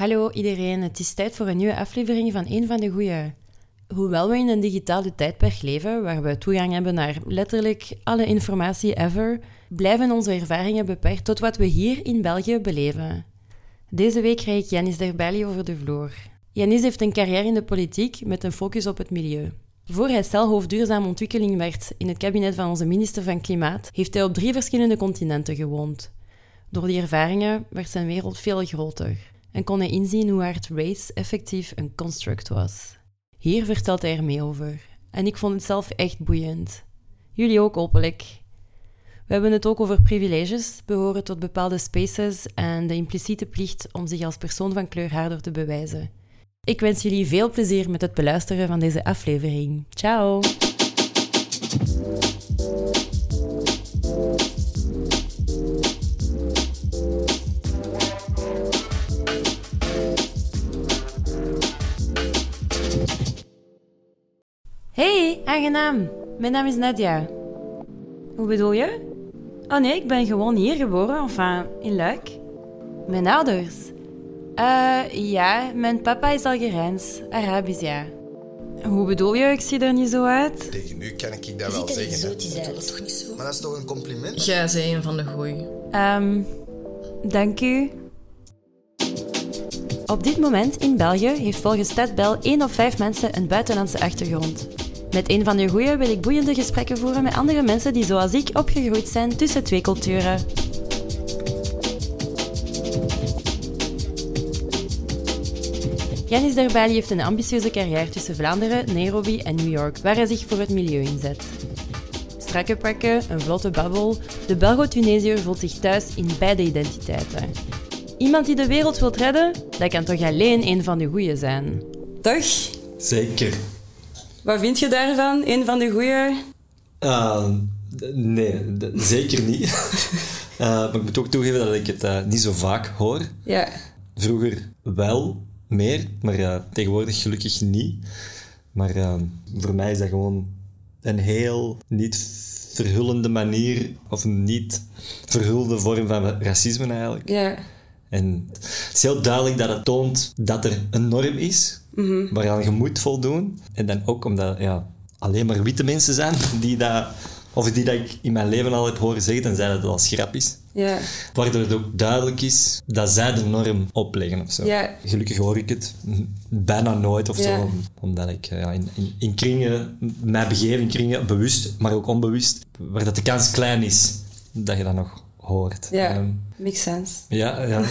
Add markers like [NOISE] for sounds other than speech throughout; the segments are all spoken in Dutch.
Hallo iedereen, het is tijd voor een nieuwe aflevering van Een van de Goeie. Hoewel we in een digitale tijdperk leven, waar we toegang hebben naar letterlijk alle informatie ever, blijven onze ervaringen beperkt tot wat we hier in België beleven. Deze week krijg ik Janis Derbali over de vloer. Janis heeft een carrière in de politiek met een focus op het milieu. Voor hij celhoofd duurzame ontwikkeling werd in het kabinet van onze minister van Klimaat, heeft hij op drie verschillende continenten gewoond. Door die ervaringen werd zijn wereld veel groter en kon hij inzien hoe hard race effectief een construct was. Hier vertelt hij er mee over. En ik vond het zelf echt boeiend. Jullie ook hopelijk. We hebben het ook over privileges, behoren tot bepaalde spaces en de impliciete plicht om zich als persoon van kleur harder te bewijzen. Ik wens jullie veel plezier met het beluisteren van deze aflevering. Ciao! Aangenaam. Mijn naam is Nadia. Hoe bedoel je? Oh nee, ik ben gewoon hier geboren, enfin, in Luik. Mijn ouders? Eh, ja, mijn papa is Algerijns, Arabisch, ja. Hoe bedoel je, ik zie er niet zo uit? Tegen nu kan ik dat wel zeggen. Dat is toch niet zo? Maar dat is toch een compliment? Jij zei een van de goeie. Ehm, dank u. Op dit moment in België heeft volgens Stadbel 1 op 5 mensen een buitenlandse achtergrond. Met een van de goeie wil ik boeiende gesprekken voeren met andere mensen die zoals ik opgegroeid zijn tussen twee culturen. Janis Derbali heeft een ambitieuze carrière tussen Vlaanderen, Nairobi en New York, waar hij zich voor het milieu inzet. Strakke pakken, een vlotte babbel, de Belgo-Tunesiër voelt zich thuis in beide identiteiten. Iemand die de wereld wilt redden, dat kan toch alleen een van de goeie zijn. Toch? Zeker. Wat vind je daarvan, een van de goeie? Uh, d- nee, zeker niet. Uh, [LAUGHS] maar ik moet ook toegeven dat ik het eh, niet zo vaak hoor. Ja. Vroeger wel meer, maar tegenwoordig gelukkig niet. Maar eh, voor mij is dat gewoon een heel niet verhullende manier, of een niet verhulde vorm van racisme eigenlijk. Ja. En het is heel duidelijk dat het toont dat er een norm is waaraan je moet voldoen. En dan ook omdat ja, alleen maar witte mensen zijn [LAUGHS] die dat, of die dat ik in mijn leven al heb horen zeggen, dan zijn dat het als grap is. Ja. Waardoor het ook duidelijk is dat zij de norm opleggen of zo. Ja. Gelukkig hoor ik het bijna nooit of Ja. zo, om- omdat ik ja, in, in, in kringen, mij begeef in kringen, bewust, maar ook onbewust, waar dat de kans klein is dat je dat nog hoort. Ja. Ehm, Makes sense. ja, ja. [LAUGHS]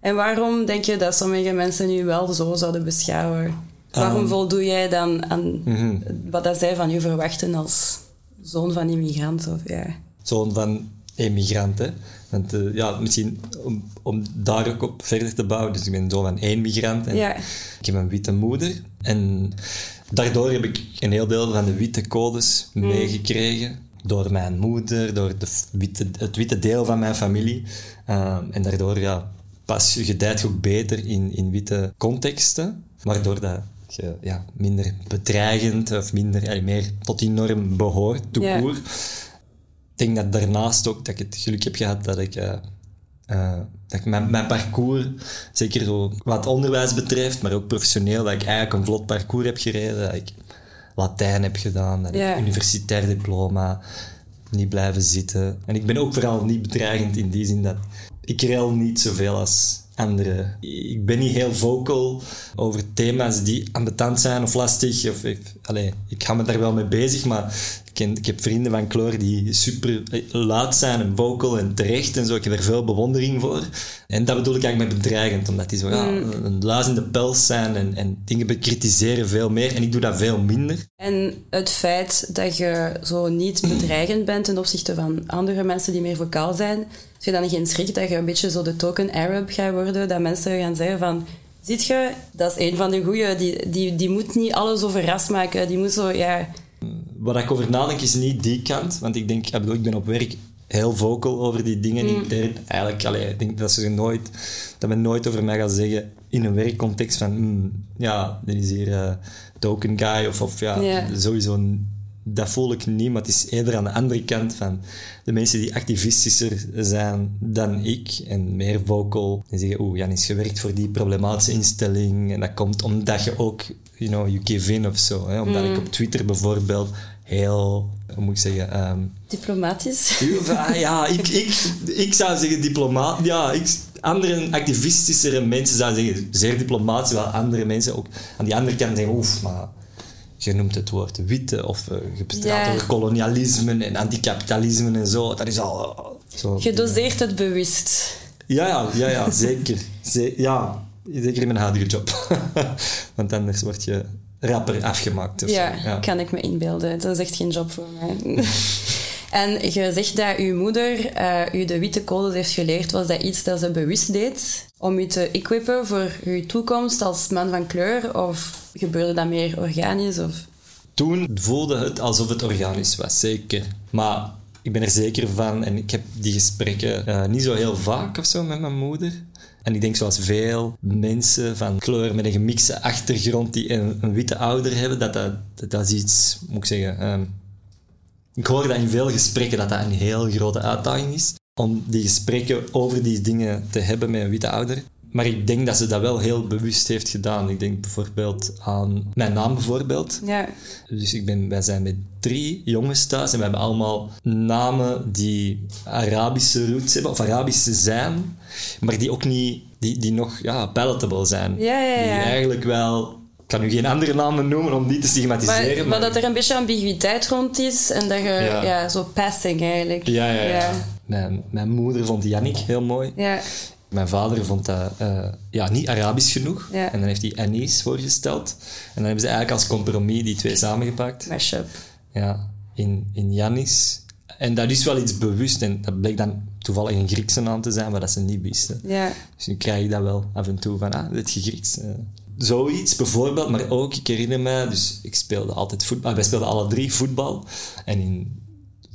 En waarom denk je dat sommige mensen nu wel zo zouden beschouwen? Waarom Ehm. voldoe jij dan aan Mhm. wat dat zij van je verwachten als zoon van immigrant? Of, ja. zoon van emigranten. Want eh, ja, misschien om, om daar ook op verder te bouwen. Dus ik ben zoon van één migrant. En Ja. Ik heb een witte moeder. En daardoor heb ik een heel deel van de witte codes meegekregen. Door mijn moeder, door de witte, het witte deel van mijn familie. Eh, en daardoor ja, pas je gedijt ook beter in, in witte contexten. Waardoor dat je ja, minder bedreigend of minder, meer tot die norm behoort, Ja. court. Ik denk dat daarnaast ook dat ik het geluk heb gehad dat ik, eh, eh, dat ik mijn, mijn parcours, zeker zo wat onderwijs betreft, maar ook professioneel, dat ik eigenlijk een vlot parcours heb gereden. Dat ik Latijn heb gedaan, dat Ja. ik universitair diploma, niet blijven zitten. En ik ben ook vooral niet bedreigend in die zin dat ik rel niet zoveel als anderen. Ik ben niet heel vocal over thema's die ambetant zijn of lastig. Of, ik, allee, ik ga me daar wel mee bezig, maar ken, ik heb vrienden van kleur die super eh, luid zijn en vocal en terecht en zo. Ik heb er veel bewondering voor. En dat bedoel ik eigenlijk met bedreigend, omdat die zo ja, een luis in de pels zijn en, en dingen bekritiseren veel meer. En ik doe dat veel minder. En het feit dat je zo niet bedreigend bent ten opzichte van andere mensen die meer vocaal zijn, heb je dan geen schrik dat je een beetje zo de token Arab gaat worden, dat mensen gaan zeggen van, ziet je, dat is een van de goeie, die, die, die moet niet alles over ras maken, die moet zo, ja... Wat ik over nadenk is niet die kant, want ik denk, ik bedoel, ik ben op werk heel vocal over die dingen. Ik denk eigenlijk, allee, ik denk dat ze nooit, dat men nooit over mij gaat zeggen in een werkcontext van, hmm, ja, dit is hier eh, token guy of, of ja, sowieso n- dat voel ik niet, maar het is eerder aan de andere kant van de mensen die activistischer zijn dan ik en meer vocal. Die zeggen, oeh, Jan is gewerkt voor die problematische instelling en dat komt omdat je ook, you know, you give in of zo. Hè? Omdat ik op Twitter bijvoorbeeld heel, hoe moet ik zeggen... ehm, Diplomatisch. [LAUGHS] ja, ik, ik, ik zou zeggen diplomaat. Ja, ik, andere activistischere mensen zouden zeggen zeer diplomatisch, terwijl andere mensen ook aan die andere kant zeggen, oef, maar je noemt het woord witte of uh, je bestraalt Ja. over kolonialisme en anticapitalisme en zo. Dat is al... eh, zo, Je doseert het bewust. ja, ja, ja, ja, zeker. Ze- ja, zeker in mijn huidige job. [LAUGHS] Want anders word je rapper afgemaakt. Of Ja, kan ik me inbeelden. Dat is echt geen job voor mij. [LAUGHS] en je zegt dat uw moeder eh, u de witte codes heeft geleerd. Was dat iets dat ze bewust deed om u te equippen voor uw toekomst als man van kleur? Of gebeurde dat meer organisch? Of... Toen voelde het alsof het organisch was, zeker. Maar ik ben er zeker van, en ik heb die gesprekken eh, niet zo heel vaak of zo met mijn moeder. En ik denk zoals veel mensen van kleur met een gemixte achtergrond die een, witte ouder hebben, dat dat, dat, dat is iets, moet ik zeggen... ehm, ik hoor dat in veel gesprekken dat dat een heel grote uitdaging is. Om die gesprekken over die dingen te hebben met een witte ouder. Maar ik denk dat ze dat wel heel bewust heeft gedaan. Ik denk bijvoorbeeld aan mijn naam bijvoorbeeld. Ja, Dus ik ben, wij zijn met drie jongens thuis en we hebben allemaal namen die Arabische roots hebben, of Arabische zijn, maar die ook niet, die, die nog ja, palatable zijn. Ja, ja, ja. Die eigenlijk wel, ik kan nu geen andere namen noemen om die te stigmatiseren, maar, maar dat er een beetje ambiguïteit rond is en dat je Ja. ja. zo passing eigenlijk. Ja, ja, ja. Ja. Mijn, mijn moeder vond Yannick heel mooi. Ja, Mijn vader vond dat eh, ja, niet Arabisch genoeg. Ja. En dan heeft hij Anis voorgesteld. En dan hebben ze eigenlijk als compromis die twee samengepakt. mashup. Ja, in, in Jannis. En dat is wel iets bewust. En dat bleek dan toevallig een Griekse naam te zijn, maar dat ze niet wisten. Ja. Dus nu krijg ik dat wel af en toe van, ah, dit je Grieks. eh. Zoiets bijvoorbeeld, maar ook, ik herinner me, dus ik speelde altijd voetbal. Wij speelden alle drie voetbal. En in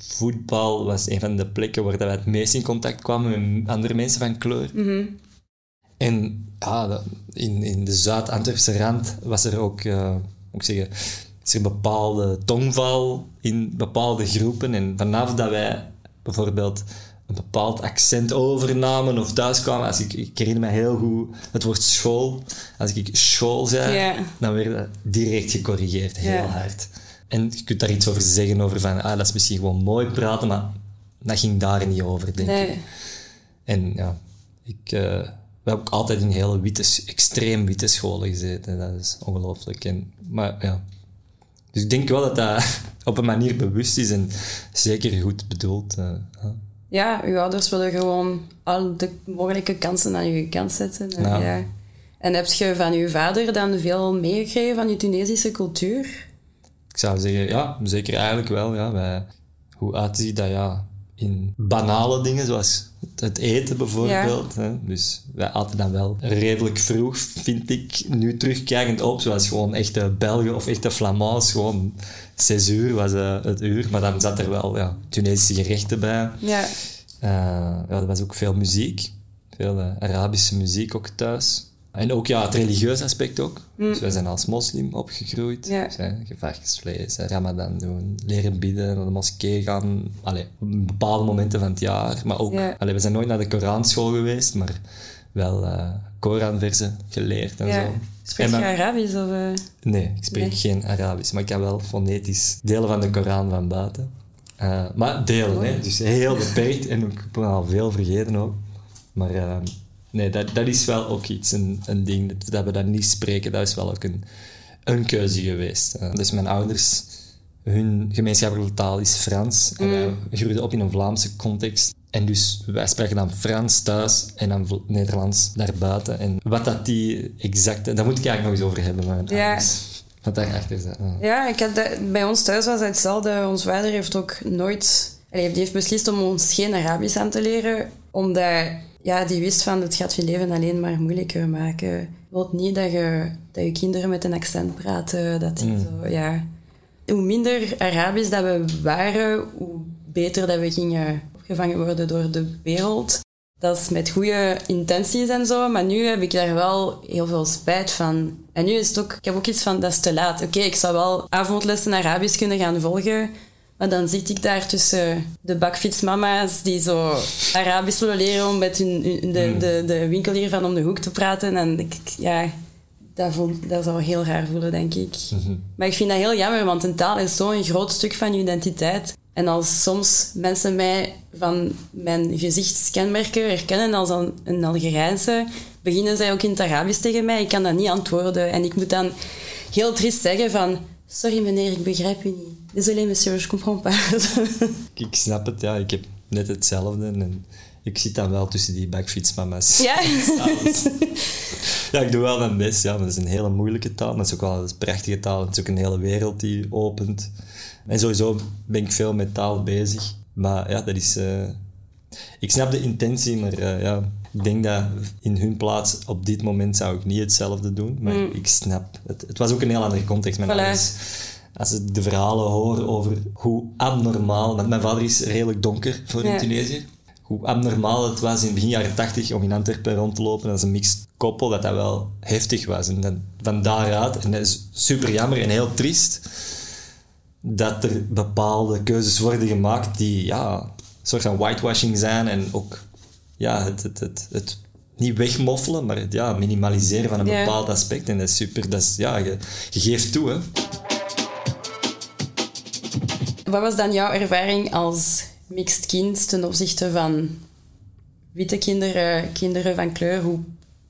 voetbal was een van de plekken waar dat wij het meest in contact kwamen met andere mensen van kleur. En ja, in, in de Zuid-Antwerpse rand was er ook, moet ik zeggen, is er een bepaalde tongval in bepaalde groepen. En vanaf dat wij bijvoorbeeld een bepaald accent overnamen of thuiskwamen, als ik, ik herinner me heel goed het woord school. Als ik school zei, dan werd dat direct gecorrigeerd, heel hard. En je kunt daar iets over zeggen, over van, ah, dat is misschien gewoon mooi praten, maar dat ging daar niet over, denk ik. En ja, ik, eh, we hebben ook altijd in hele witte, extreem witte scholen gezeten. Dat is ongelooflijk. En, maar ja, dus ik denk wel dat dat [LAUGHS] op een manier bewust is en zeker goed bedoeld. eh, ja. Uw ouders willen gewoon al de mogelijke kansen aan je kant zetten. En, Ja. ja. en heb je van uw vader dan veel meegekregen van je Tunesische cultuur? Ik zou zeggen, ja, zeker eigenlijk wel. Ja. Wij, hoe uitziet dat? Ja, in banale dingen, zoals het- eten bijvoorbeeld. Hè. Dus wij aten dan wel redelijk vroeg, vind ik, nu terugkijkend op. Zoals gewoon echte Belgen of echte Flamands. Gewoon 6 uur was eh, het uur. Maar dan zat er wel ja, Tunesische gerechten bij. Ja. Eh, ja, er was ook veel muziek. Veel eh, Arabische muziek ook thuis. En ook ja, het religieuze aspect ook. Dus wij zijn als moslim opgegroeid. Ja. Dus, hè, ramadan doen, leren bidden, naar de moskee gaan. Allee, op bepaalde momenten van het jaar. Maar ook, Ja. allee, we zijn nooit naar de Koranschool geweest, maar wel eh Koranversen geleerd en ja. zo. Spreek je Arabisch? Of, eh? Nee, ik spreek Nee. geen Arabisch, maar ik kan wel fonetisch delen van de Koran van buiten. Eh, maar delen, hè? dus heel beperkt en ik heb al veel vergeten ook. Maar eh, nee, dat, dat is wel ook iets, een, een ding, dat, dat we dat niet spreken, dat is wel ook een, een keuze geweest. Eh, dus mijn ouders, hun gemeenschappelijke taal is Frans. En wij groeiden op in een Vlaamse context. En dus wij spraken dan Frans thuis en dan Nederlands daarbuiten. En wat dat die exacte... Daar moet ik eigenlijk nog eens over hebben met mijn Ja. ouders. Wat daarachter zit. ja. Ja, ik had bij ons thuis was het hetzelfde. Ons vader heeft ook nooit... Die heeft beslist om ons geen Arabisch aan te leren, omdat ja, die wist van het gaat je leven alleen maar moeilijker maken. Je wilt niet dat je, dat je kinderen met een accent praten. Dat die zo, ja. Hoe minder Arabisch dat we waren, hoe beter dat we gingen opgevangen worden door de wereld. dat is met goede intenties en zo, maar nu heb ik daar wel heel veel spijt van. En nu is het ook, ik heb ook iets van, dat is te laat. Oké, ik zou wel avondlessen Arabisch kunnen gaan volgen, maar dan zit ik daar tussen de bakfietsmama's die zo Arabisch willen leren om met hun, de, hmm. de, de winkelier van om de hoek te praten. En ik, ja, dat, voel, dat zou heel raar voelen, denk ik. Mhm. Maar ik vind dat heel jammer, want een taal is zo'n groot stuk van je identiteit. En als soms mensen mij van mijn gezichtskenmerken herkennen als een, een Algerijnse, beginnen zij ook in het Arabisch tegen mij. Ik kan dat niet antwoorden. En ik moet dan heel triest zeggen van... Sorry meneer, ik begrijp u niet. Désolé monsieur, je comprends pas. [LAUGHS] ik snap het, ja. Ik heb net hetzelfde. En ik zit dan wel tussen die backfietsmama's. Ja? [LAUGHS] ja, ik doe wel mijn best. Ja, maar dat is een hele moeilijke taal. Maar het is ook wel een prachtige taal. Het is ook een hele wereld die opent. En sowieso ben ik veel met taal bezig. Maar ja, dat is... Uh... Ik snap de intentie, maar uh, ja, ik denk dat in hun plaats op dit moment zou ik niet hetzelfde doen. Maar mm. ik snap... Het, het was ook een heel andere context. Mijn voilà. Als ik de verhalen hoor over hoe abnormaal... Want mijn vader is redelijk donker voor in Tunesië. Hoe abnormaal het was in begin jaren tachtig om in Antwerpen rond te lopen als een mixed koppel, dat dat wel heftig was. En dan, van daaruit, en dat is super jammer en heel triest dat er bepaalde keuzes worden gemaakt die ja, een soort van whitewashing zijn en ook ja, het, het, het, het niet wegmoffelen, maar het ja, minimaliseren van een bepaald aspect. En dat is super. Dat is, ja, je, je geeft toe. Hè. Wat was dan jouw ervaring als mixed kind ten opzichte van witte kinderen, kinderen van kleur? Hoe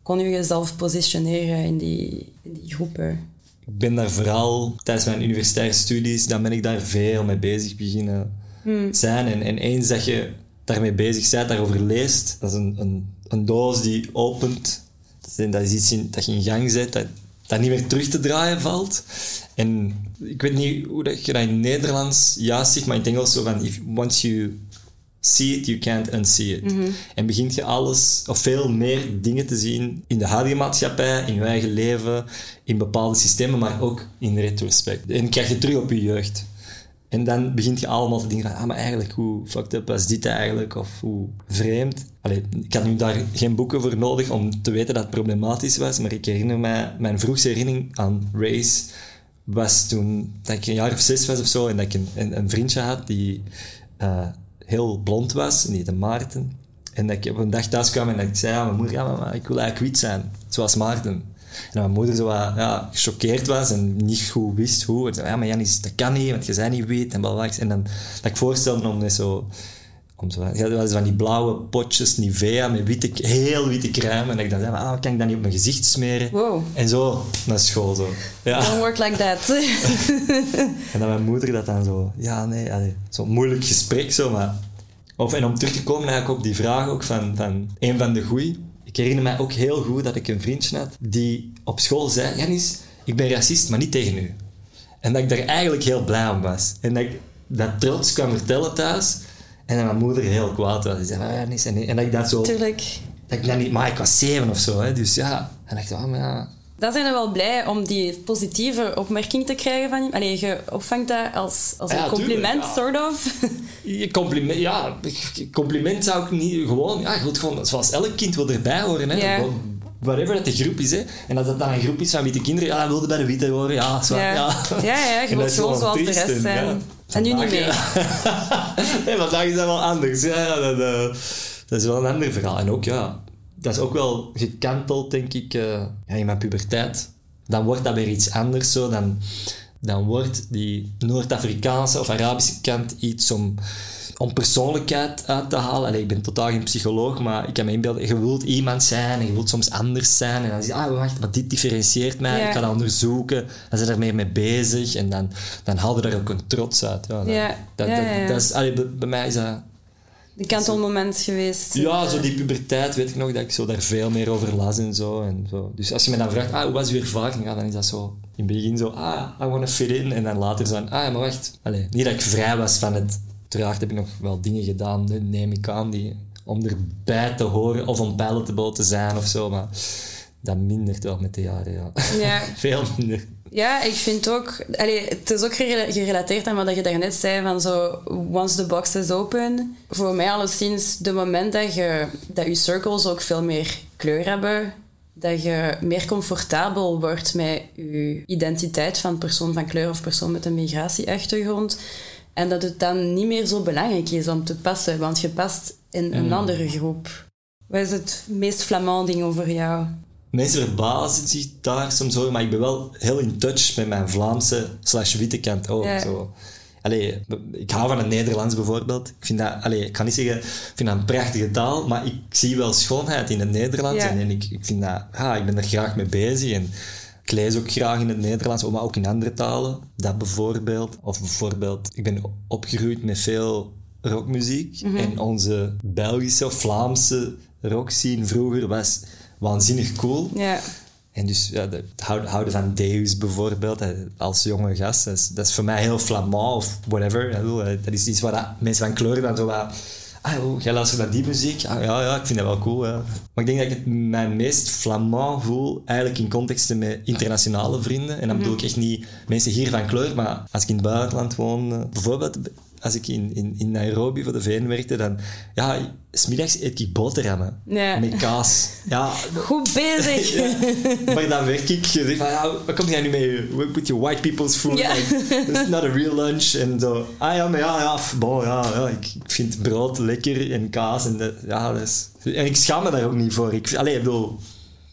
kon je jezelf positioneren in die, in die groepen? ik ben daar vooral tijdens mijn universitaire studies, dan ben ik daar veel mee bezig beginnen hmm. zijn. En, en eens dat je daarmee bezig bent, daarover leest, dat is een, een, een doos die opent. Dat is iets in, dat je in gang zet, dat, dat niet meer terug te draaien valt. En ik weet niet hoe dat je dat in Nederlands juist zegt, maar in het Engels zo van, if, once you see it, you can't unsee it. Mhm. En begint je alles, of veel meer dingen te zien in de huidige maatschappij, in je eigen leven, in bepaalde systemen, maar ook in retrospect. En krijg je terug op je jeugd. En dan begint je allemaal te denken van, ah, maar eigenlijk, hoe fucked up was dit eigenlijk? Of hoe vreemd? Allee, ik had nu daar geen boeken voor nodig om te weten dat het problematisch was, maar ik herinner mij, mijn vroegste herinnering aan race was toen dat ik een jaar of zes was of zo en dat ik een, een, vriendje had die... Uh, heel blond was, niet de Maarten. En dat ik op een dag thuis kwam en dat ik zei mijn moeder, ja, ik wil eigenlijk wit zijn, zoals Maarten. En mijn moeder zo wat, ja, gechoqueerd was en niet goed wist hoe. En zei, ja, maar Janis, dat kan niet, want je bent niet wit en blablabla. En dan dat ik voorstelde om net zo... Om zo ja, van die blauwe potjes Nivea met witte, heel witte crème. En ik dan zei, ah, kan ik dat niet op mijn gezicht smeren? Wow. En zo naar school. Zo. Ja. Don't work like that. [LAUGHS] en dan mijn moeder dat dan zo... Ja, nee, zo'n moeilijk gesprek zo, maar... Of, en om terug te komen eigenlijk op die vraag ook van, van een van de goeie. Ik herinner mij ook heel goed dat ik een vriendje had die op school zei... Janis, ik ben racist, maar niet tegen u. En dat ik daar eigenlijk heel blij om was. En dat ik dat trots kwam vertellen thuis... En dat mijn moeder heel kwaad was. Die zei, ah, Janis... En, en dat ik dat zo... Tuurlijk. Dat ik dat niet... Maar ik was zeven of zo, hè. Dus ja... En ik dacht, oh, maar ja dan zijn we wel blij om die positieve opmerking te krijgen van je. Allee, je opvangt dat als, als een compliment, sort of. Je compliment, ja, compliment zou ik niet gewoon... Ja, wilt gewoon, zoals elk kind wil erbij horen. Hè. Yeah. Whatever dat de groep is. Hè. En als dat dan een groep is van witte kinderen, ja, dan wilde bij de witte horen. Ja, zo, ja. ja. ja, ja je wilt gewoon zoals de rest zijn. En nu niet meer. [LAUGHS] nee, vandaag is dat wel anders. Ja, dat, uh, dat is wel een ander verhaal. En ook, ja dat is ook wel gekanteld, denk ik, uh, ja, in mijn puberteit. Dan wordt dat weer iets anders zo. Dan, dan wordt die Noord-Afrikaanse of Arabische kant iets om, om persoonlijkheid uit te halen. Allee, ik ben totaal geen psycholoog, maar ik kan me inbeelden, je wilt iemand zijn en je wilt soms anders zijn. En dan zeg je, ah, wacht, maar dit differentieert mij, ik ga dat onderzoeken. Dan zijn er meer mee bezig en dan, dan haal je daar ook een trots uit. Ja, ja. Dat, dat, dat is, allee, bij mij is dat de kantelmoment geweest. Ja, zo die puberteit weet ik nog dat ik zo daar veel meer over las en zo. En zo. Dus als je me dan vraagt, ah, hoe was uw ervaring? Ja, dan is dat zo in het begin zo, ah, I wanna fit in. En dan later zo, ah, maar wacht. Allee, niet dat ik vrij was van het... Uiteraard heb ik nog wel dingen gedaan, neem ik aan, die, om erbij te horen of om pijlen te zijn of zo. Maar dat mindert wel met de jaren, ja. Ja. [LAUGHS] Veel minder. Ja, ik vind ook... Allee, het is ook gere- gerelateerd aan wat je daarnet zei, van zo... Once the box is open. Voor mij alleszins, de moment dat je, dat je circles ook veel meer kleur hebben, dat je meer comfortabel wordt met je identiteit van persoon van kleur of persoon met een migratieachtergrond. En dat het dan niet meer zo belangrijk is om te passen, want je past in een andere groep. Wat is het meest flamand ding over jou? Mensen verbazen zich daar soms over, maar ik ben wel heel in touch met mijn Vlaamse slash witte kant ook. Ja. Zo. Allee, ik hou van het Nederlands bijvoorbeeld. Ik vind dat, allee, ik kan niet zeggen, ik vind dat een prachtige taal, maar ik zie wel schoonheid in het Nederlands. Ja. En, en ik, ik vind dat, ja, ik ben er graag mee bezig. En ik lees ook graag in het Nederlands, maar ook in andere talen. Dat bijvoorbeeld. Of bijvoorbeeld, ik ben opgegroeid met veel rockmuziek. En onze Belgische of Vlaamse rockscene vroeger was waanzinnig cool. Ja. En dus ja, de- houden, houden van Deus bijvoorbeeld, als jonge gast, dat is, dat is voor mij heel flamand of whatever. hè. Dat is iets waar dat mensen van kleur dan zo wat... Ah, oh, jij luistert naar die muziek? Ah, ja, ja, ik vind dat wel cool. Ja. Maar ik denk dat ik het mijn meest flamand voel eigenlijk in contexten met internationale vrienden. En dan bedoel ik echt niet mensen hier van kleur, maar als ik in het buitenland woon, eh, bijvoorbeeld als ik in, in, in Nairobi voor de VN werkte, dan... Ja, smiddags eet ik boterhammen Ja. met kaas. Ja, Goed bezig. [LAUGHS] ja, maar dan werk ik. Je zegt van, ja, wat komt jij nu mee? With your white people's food. Ja. Like, is not a real lunch. En zo, ah ja, maar ja, ja, bon, ja, ja ik, vind brood lekker en kaas. En, dat, ja, dat is, en ik schaam me daar ook niet voor. Ik, allee, ik bedoel,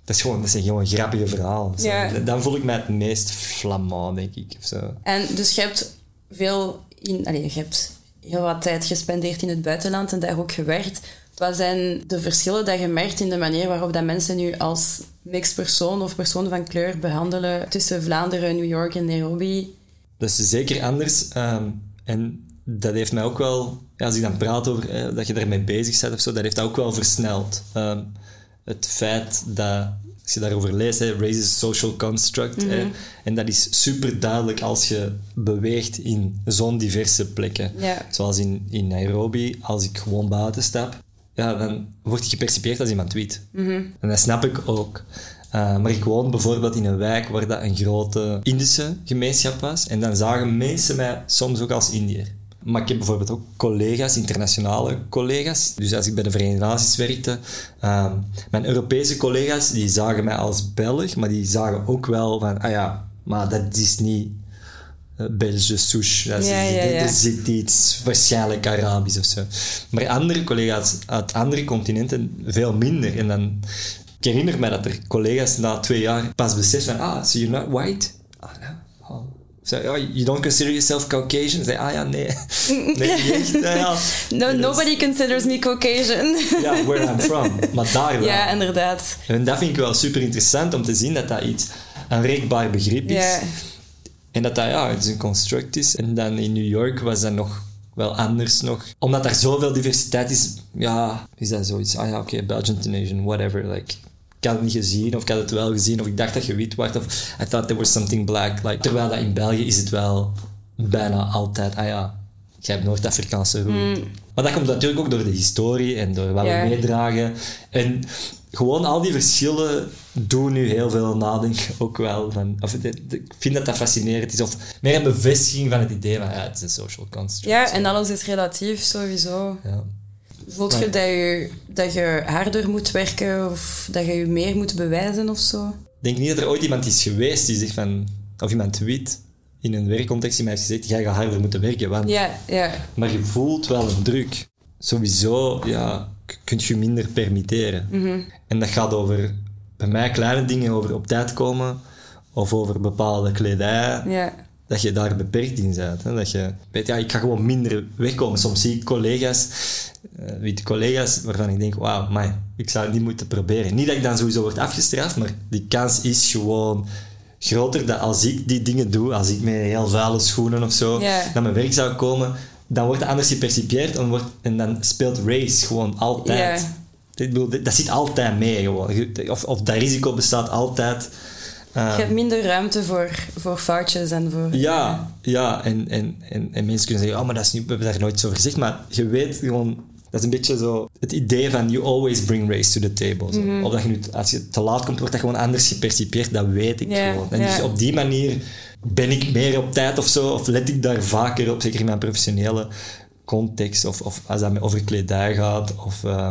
dat, is gewoon, dat zijn gewoon grappige verhalen. Zo. Ja. Dan voel ik mij het meest flamand, denk ik. Of zo. En dus je hebt veel je hebt heel wat tijd gespendeerd in het buitenland en daar ook gewerkt. Wat zijn de verschillen dat je merkt in de manier waarop dat mensen nu als mixed persoon of persoon van kleur behandelen tussen Vlaanderen, New York en Nairobi? Dat is zeker anders. ehm, en dat heeft mij ook wel, als ik dan praat over eh, dat je daarmee bezig bent of zo, dat heeft dat ook wel versneld. Ehm, het feit dat, als je daarover leest, hè, race is a social construct. hè, en dat is super duidelijk als je beweegt in zo'n diverse plekken. Zoals in, in Nairobi, als ik gewoon buiten stap, ja, dan word je gepercipieerd als iemand wit. En dat snap ik ook. Uh, maar ik woon bijvoorbeeld in een wijk waar dat een grote Indische gemeenschap was. En dan zagen mensen mij soms ook als Indiër. Maar ik heb bijvoorbeeld ook collega's, internationale collega's. Dus als ik bij de Verenigde Naties werkte, uh, mijn Europese collega's, die zagen mij als Belg, maar die zagen ook wel van, ah ja, maar dat is niet uh, Belgische souche. Dat, is, Ja, ja, ja. dat zit iets waarschijnlijk Arabisch of zo. Maar andere collega's uit andere continenten veel minder. En dan, ik herinner me dat er collega's na twee jaar pas beseffen van, ah, so you're not white? Ja. Oh. You don't consider yourself Caucasian? Zei, ah ja, nee. [LAUGHS] Nee, echt. Ja. No, nobody considers me Caucasian. Ja, where I'm from. Maar daar wel. [LAUGHS] ja, inderdaad. En dat vind ik wel super interessant om te zien dat dat iets een rekbaar begrip is. En dat dat, ja, het is een construct is. En dan in New York was dat nog wel anders nog. Omdat er zoveel diversiteit is, ja, is dat zoiets. Ah ja, oké, Belgian Tunisian, whatever. Like, ik had het niet gezien, of ik had het wel gezien, of ik dacht dat je wit was, of I thought there was something black. Like, terwijl dat in België is het wel bijna altijd, ah ja, jij hebt Noord-Afrikaanse root. Maar dat komt natuurlijk ook door de historie en door wat Ja. we meedragen. En gewoon al die verschillen doen nu heel veel nadenken ook wel. Van, of, ik vind dat dat fascinerend is. Of meer een bevestiging van het idee van ja, het is een social construct. Ja, en alles is relatief, sowieso. Ja. Voelt je dat, je dat je harder moet werken of dat je je meer moet bewijzen of zo? Ik denk niet dat er ooit iemand is geweest die zegt van... Of iemand wit in een werkcontext die mij heeft gezegd jij gaat harder moeten werken. Want, Ja, ja. Maar je voelt wel een druk. Sowieso, ja, kun je minder permitteren. En dat gaat over, bij mij, kleine dingen over op tijd komen. Of over bepaalde kledij. ja. Dat je daar beperkt in bent. Hè? Dat je weet, ja, ik ga gewoon minder wegkomen. Soms zie ik collega's, witte collega's, waarvan ik denk, wauw, maar ik zou het niet moeten proberen. Niet dat ik dan sowieso word afgestraft, maar die kans is gewoon groter dat als ik die dingen doe, als ik met heel vuile schoenen of zo naar mijn werk zou komen, dan wordt het anders gepercipieerd en, wordt, en dan speelt race gewoon altijd. Ja. Ik bedoel, dat zit altijd mee gewoon. Of, of dat risico bestaat altijd. Eh, Je hebt minder ruimte voor, voor foutjes en voor... ja, ja en, en, en, en mensen kunnen zeggen, oh, maar dat is niet, we hebben daar nooit zo over gezegd. Maar je weet gewoon, Dat is een beetje zo het idee van you always bring race to the table. Zo. Mhm. Of dat je nu, als je te laat komt, wordt dat gewoon anders gepercipieerd. Dat weet ik gewoon. En dus op die manier ben ik meer op tijd of zo. Of let ik daar vaker op, zeker in mijn professionele context. Of, of als dat over kledij gaat. Of eh,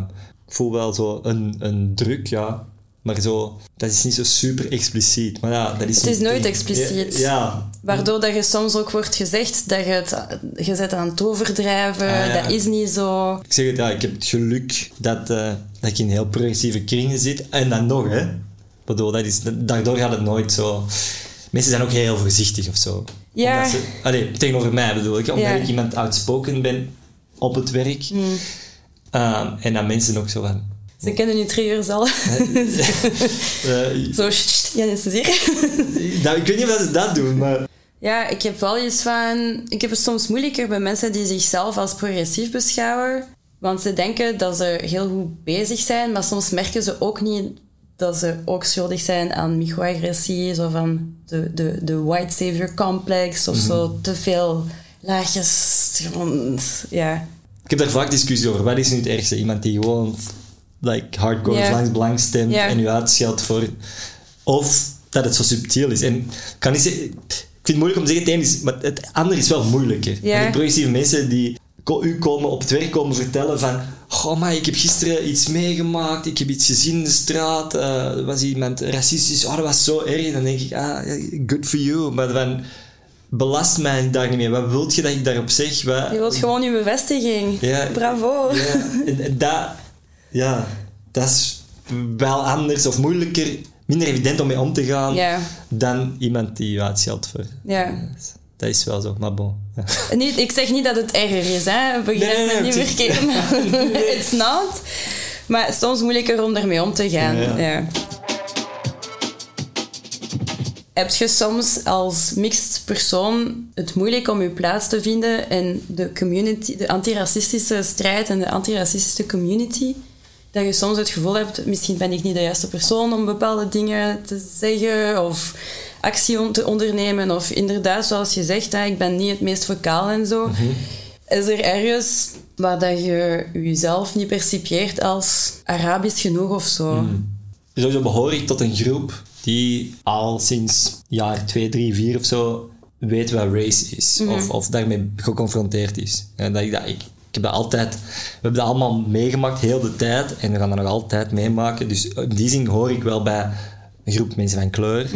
ik voel wel zo een, een druk, ja. Maar zo, dat is niet zo super expliciet. Maar ja, dat is Het is nooit expliciet. Ja, ja, Waardoor dat je soms ook wordt gezegd dat je het je bent aan het overdrijven. Ah, ja. Dat is niet zo. Ik zeg het, ja, ik heb het geluk dat, eh, dat ik in heel progressieve kringen zit. En dan nog, hè. Bedoel, dat is, daardoor gaat het nooit zo... Mensen zijn ook heel voorzichtig of zo. Ja. Ze, allee, tegenover mij bedoel ik. Omdat Ja. ik iemand uitspoken ben op het werk. Hmm. Ehm, en dan mensen ook zo van... Ze kennen nu triggers al. [LAUGHS] eh, zo, Jan is hier. [LAUGHS] nou, ik weet niet of ze dat doen, maar... Ja, ik heb wel iets van... Ik heb het soms moeilijker bij mensen die zichzelf als progressief beschouwen. Want ze denken dat ze heel goed bezig zijn, maar soms merken ze ook niet dat ze ook schuldig zijn aan microagressie, zo van de, de, de white savior complex of zo, te veel laagjes. Gewoon, ja. Ik heb daar vaak discussie over. Wat is nu het ergste? Iemand die gewoon like, hardcore Ja. langs belang stemt en u uitscheldt voor... Of dat het zo subtiel is. En ik kan niet zeggen... Ik vind het moeilijk om te zeggen het een is... Maar het andere is wel moeilijker. Ja. En progressieve mensen die u komen op het werk komen vertellen van... Goh, maar ik heb gisteren iets meegemaakt. Ik heb iets gezien in de straat. Er was iemand racistisch. Oh, dat was zo erg. Dan denk ik, ah, good for you. Maar dan belast mij daar niet mee. Wat wilt je dat ik daarop zeg? Wat, Je wilt gewoon je bevestiging. Ja. Bravo. ja, en- en dat, ja, dat is wel anders of moeilijker, minder evident om mee om te gaan Ja. dan iemand die je uitscheldt voor. Ja. Dat is wel zo, maar bon. Ja. [LAUGHS] Niet, ik zeg niet dat het erger is, hè. Begrijp Nee, nee, niet [LAUGHS] nee, verkeerd. [LAUGHS] maar It's not. Maar soms moeilijker om ermee om te gaan. Ja. Ja. Heb je soms als mixed persoon het moeilijk om je plaats te vinden in de community, de antiracistische strijd en de antiracistische community? Dat je soms het gevoel hebt, misschien ben ik niet de juiste persoon om bepaalde dingen te zeggen of actie te ondernemen. Of inderdaad, zoals je zegt, hè, ik ben niet het meest vocaal en zo. Is er ergens waar dat je jezelf niet percipieert als Arabisch genoeg of zo? Sowieso behoor ik tot een groep die al sinds jaar 2, 3, 4 of zo weet wat race is. Of, of daarmee geconfronteerd is. En dat ik, dat, ik, ik heb dat altijd... We hebben dat allemaal meegemaakt, heel de tijd. En we gaan dat nog altijd meemaken. Dus in die zin hoor ik wel bij een groep mensen van kleur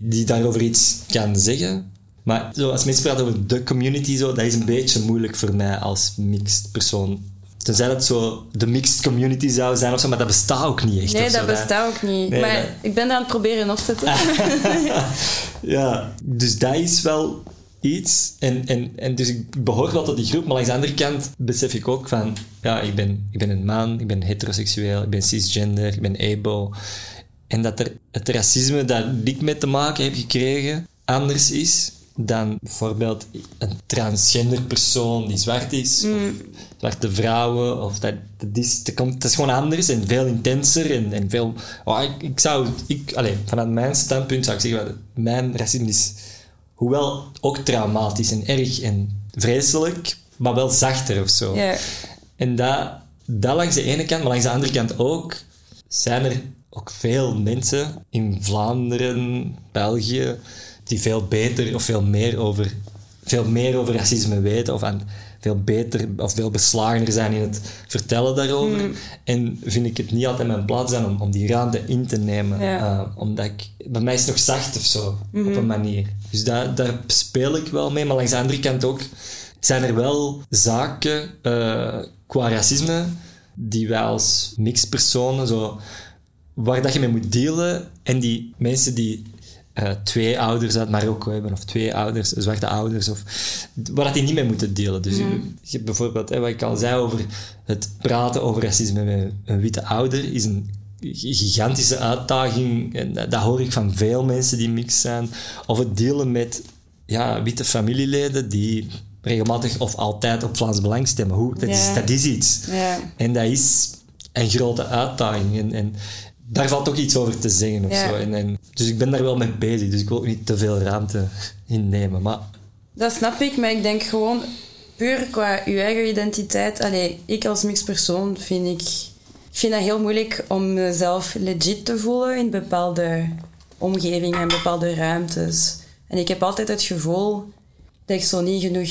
die daarover iets kan zeggen. Maar zo, als mensen praten over de community, zo, dat is een beetje moeilijk voor mij als mixed persoon. Tenzij dat zo de mixed community zou zijn of zo, maar dat bestaat ook niet echt. Nee, dat bestaat ook niet. Nee, maar dat- ik ben dat aan het proberen opzetten. [LAUGHS] [LAUGHS] Ja, dus dat is wel iets. En, en, en dus ik behoor wel tot die groep, maar langs de andere kant besef ik ook van... Ja, ik ben, ik ben een man, ik ben heteroseksueel, ik ben cisgender, ik ben abo. En dat er het racisme dat ik mee te maken heb gekregen anders is dan bijvoorbeeld een transgender persoon die zwart is, of zwarte vrouwen, of dat, dat, is, dat, komt, dat is gewoon anders en veel intenser en, en veel... Oh, ik, ik zou... Ik, allez, vanuit mijn standpunt zou ik zeggen, mijn racisme is hoewel ook traumatisch en erg en vreselijk, maar wel zachter of zo. Ja. En dat, dat langs de ene kant, maar langs de andere kant ook, zijn er ook veel mensen in Vlaanderen, België, die veel beter of veel meer over, veel meer over racisme weten of aan, veel beter of veel beslagener zijn in het vertellen daarover. En vind ik het niet altijd mijn plaats zijn om, om die ruimte in te nemen. Ja. Eh, omdat ik, bij mij is het nog zacht of zo, op een manier. Dus daar, daar speel ik wel mee, maar langs de andere kant ook zijn er wel zaken eh, qua racisme die wij als mixpersonen zo, waar dat je mee moet dealen en die mensen die eh, twee ouders uit Marokko hebben of twee ouders, zwarte ouders, of, waar dat die niet mee moeten delen. Dus je, je hebt bijvoorbeeld, hè, wat ik al zei over het praten over racisme met een witte ouder, is een gigantische uitdaging. En dat, dat hoor ik van veel mensen die mix zijn. Of het dealen met ja, witte familieleden die regelmatig of altijd op Vlaams Belang stemmen. Hoe, dat, is, dat is iets. En dat is een grote uitdaging. En, en daar valt ook iets over te zeggen of Ja. zo. En, en, dus ik ben daar wel mee bezig. Dus ik wil ook niet te veel ruimte innemen. Maar Dat snap ik, maar ik denk gewoon... puur qua je eigen identiteit. Allee, ik als mixpersoon vind ik vind dat heel moeilijk om mezelf legit te voelen in bepaalde omgevingen en bepaalde ruimtes. En ik heb altijd het gevoel dat ik zo niet genoeg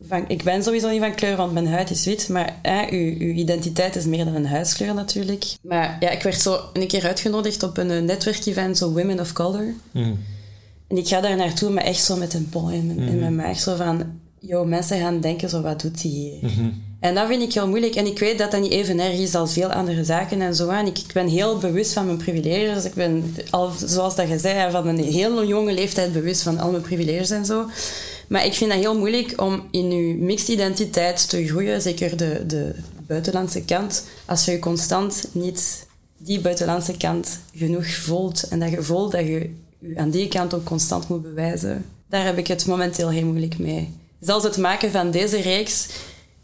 van... Ik ben sowieso niet van kleur, want mijn huid is wit. Maar hè, uw, uw identiteit is meer dan een huidskleur natuurlijk. Maar ja, ik werd zo een keer uitgenodigd op een netwerkevent, zo Women of Color. En ik ga daar naartoe, maar echt zo met een bol in, mijn- in mijn maag. Zo van, joh, mensen gaan denken zo, wat doet die hier? En dat vind ik heel moeilijk. En ik weet dat dat niet even erg is als veel andere zaken en zo. En ik, ik ben heel bewust van mijn privileges. Ik ben, al, zoals dat je zei, van een heel jonge leeftijd bewust van al mijn privileges en zo. Maar ik vind dat heel moeilijk om in je mixed identiteit te groeien. Zeker de, de buitenlandse kant. Als je constant niet die buitenlandse kant genoeg voelt. En dat je voelt dat je je aan die kant ook constant moet bewijzen. Daar heb ik het momenteel heel moeilijk mee. Zelfs het maken van deze reeks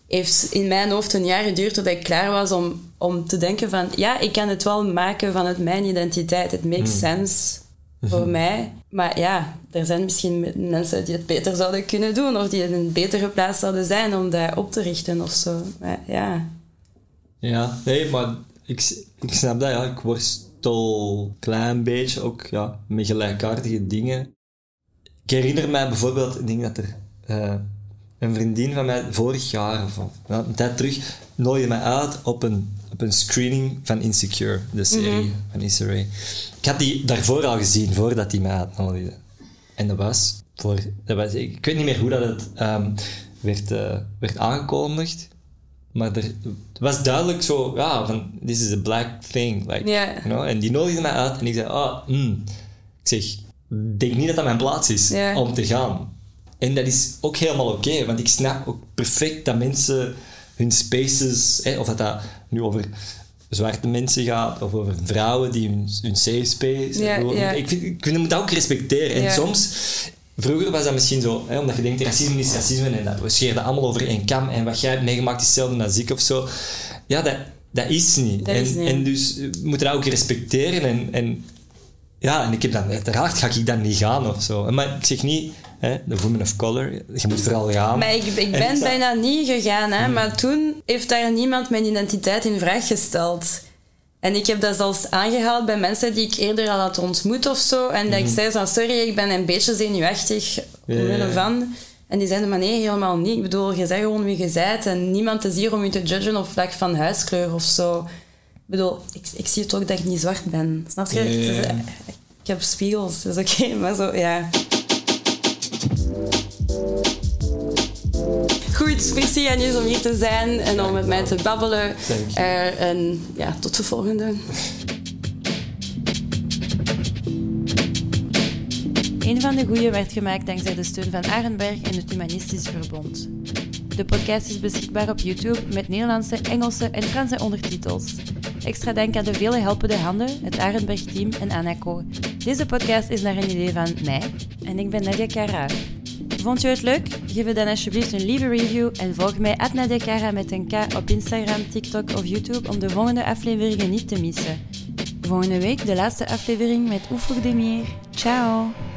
heeft in mijn hoofd een jaar geduurd totdat ik klaar was om, om te denken van... Ja, ik kan het wel maken vanuit mijn identiteit. Het makes sense voor mij. Maar ja, er zijn misschien mensen die het beter zouden kunnen doen. Of die in een betere plaats zouden zijn om dat op te richten of zo. Ja... Ja, nee, maar ik, ik snap dat, ja. Ik worstel een klein beetje ook ja, met gelijkaardige dingen. Ik herinner mij bijvoorbeeld, ik denk dat er eh, een vriendin van mij vorig jaar, of tijd terug, nooide mij uit op een, op een screening van Insecure, de serie van Issa Rae. Ik had die daarvoor al gezien, voordat hij mij uitnodigde. En dat was, voor, dat was, ik weet niet meer hoe dat het ehm, werd, eh, werd aangekondigd. Maar er het was duidelijk zo, ja, van, this is a black thing. Like, you know? En die nodigde mij uit en ik zei, ah, mm. Ik zeg, denk niet dat dat mijn plaats is om te gaan. En dat is ook helemaal oké, want ik snap ook perfect dat mensen hun spaces, hè, of dat dat nu over zwarte mensen gaat, of over vrouwen die hun, hun safe space Ja. Ik, vind, ik vind, moet dat ook respecteren. En Ja. soms, vroeger was dat misschien zo, hè, omdat je denkt, racisme is racisme en dat, we scheren dat allemaal over één kam en wat jij hebt meegemaakt is hetzelfde als ik of zo. Ja, dat, dat is niet. Dat en, is niet. en dus we moeten dat ook respecteren en, en ja, en ik heb dan, uiteraard ga ik dan niet gaan of zo. Maar ik zeg niet, hè, de woman of color, je moet vooral gaan. Maar ik, ik En ben bijna niet gegaan, hè, maar toen heeft daar niemand mijn identiteit in vraag gesteld. En ik heb dat zelfs aangehaald bij mensen die ik eerder al had ontmoet of zo. En dat ik zei zo, sorry, ik ben een beetje zenuwachtig omwille ja. van. En die zeiden, maar nee, helemaal niet. Ik bedoel, je zegt gewoon wie je bent. En niemand is hier om je te judgen op vlak van huiskleur of zo. Ik bedoel, ik, ik zie het ook dat ik niet zwart ben. Snap je? Is- ja. ik heb spiegels, dat is oké. [LAUGHS] maar zo, ja... Goed, merci Agnes om hier te zijn en om met mij te babbelen. Eh, en ja, tot de volgende. Een van de goeie werd gemaakt dankzij de steun van Arenberg en het Humanistisch Verbond. De podcast is beschikbaar op YouTube met Nederlandse, Engelse en Franse ondertitels. Extra dank aan de vele helpende handen, het Arenberg-team en Anaco. Deze podcast is naar een idee van mij en ik ben Nadia Cara. Vond je het leuk? Geef het dan alsjeblieft een lieve review en volg mij Cara met een K op Instagram, TikTok of YouTube om de volgende afleveringen niet te missen. Volgende week de laatste aflevering met Oefoek de Meer. Ciao!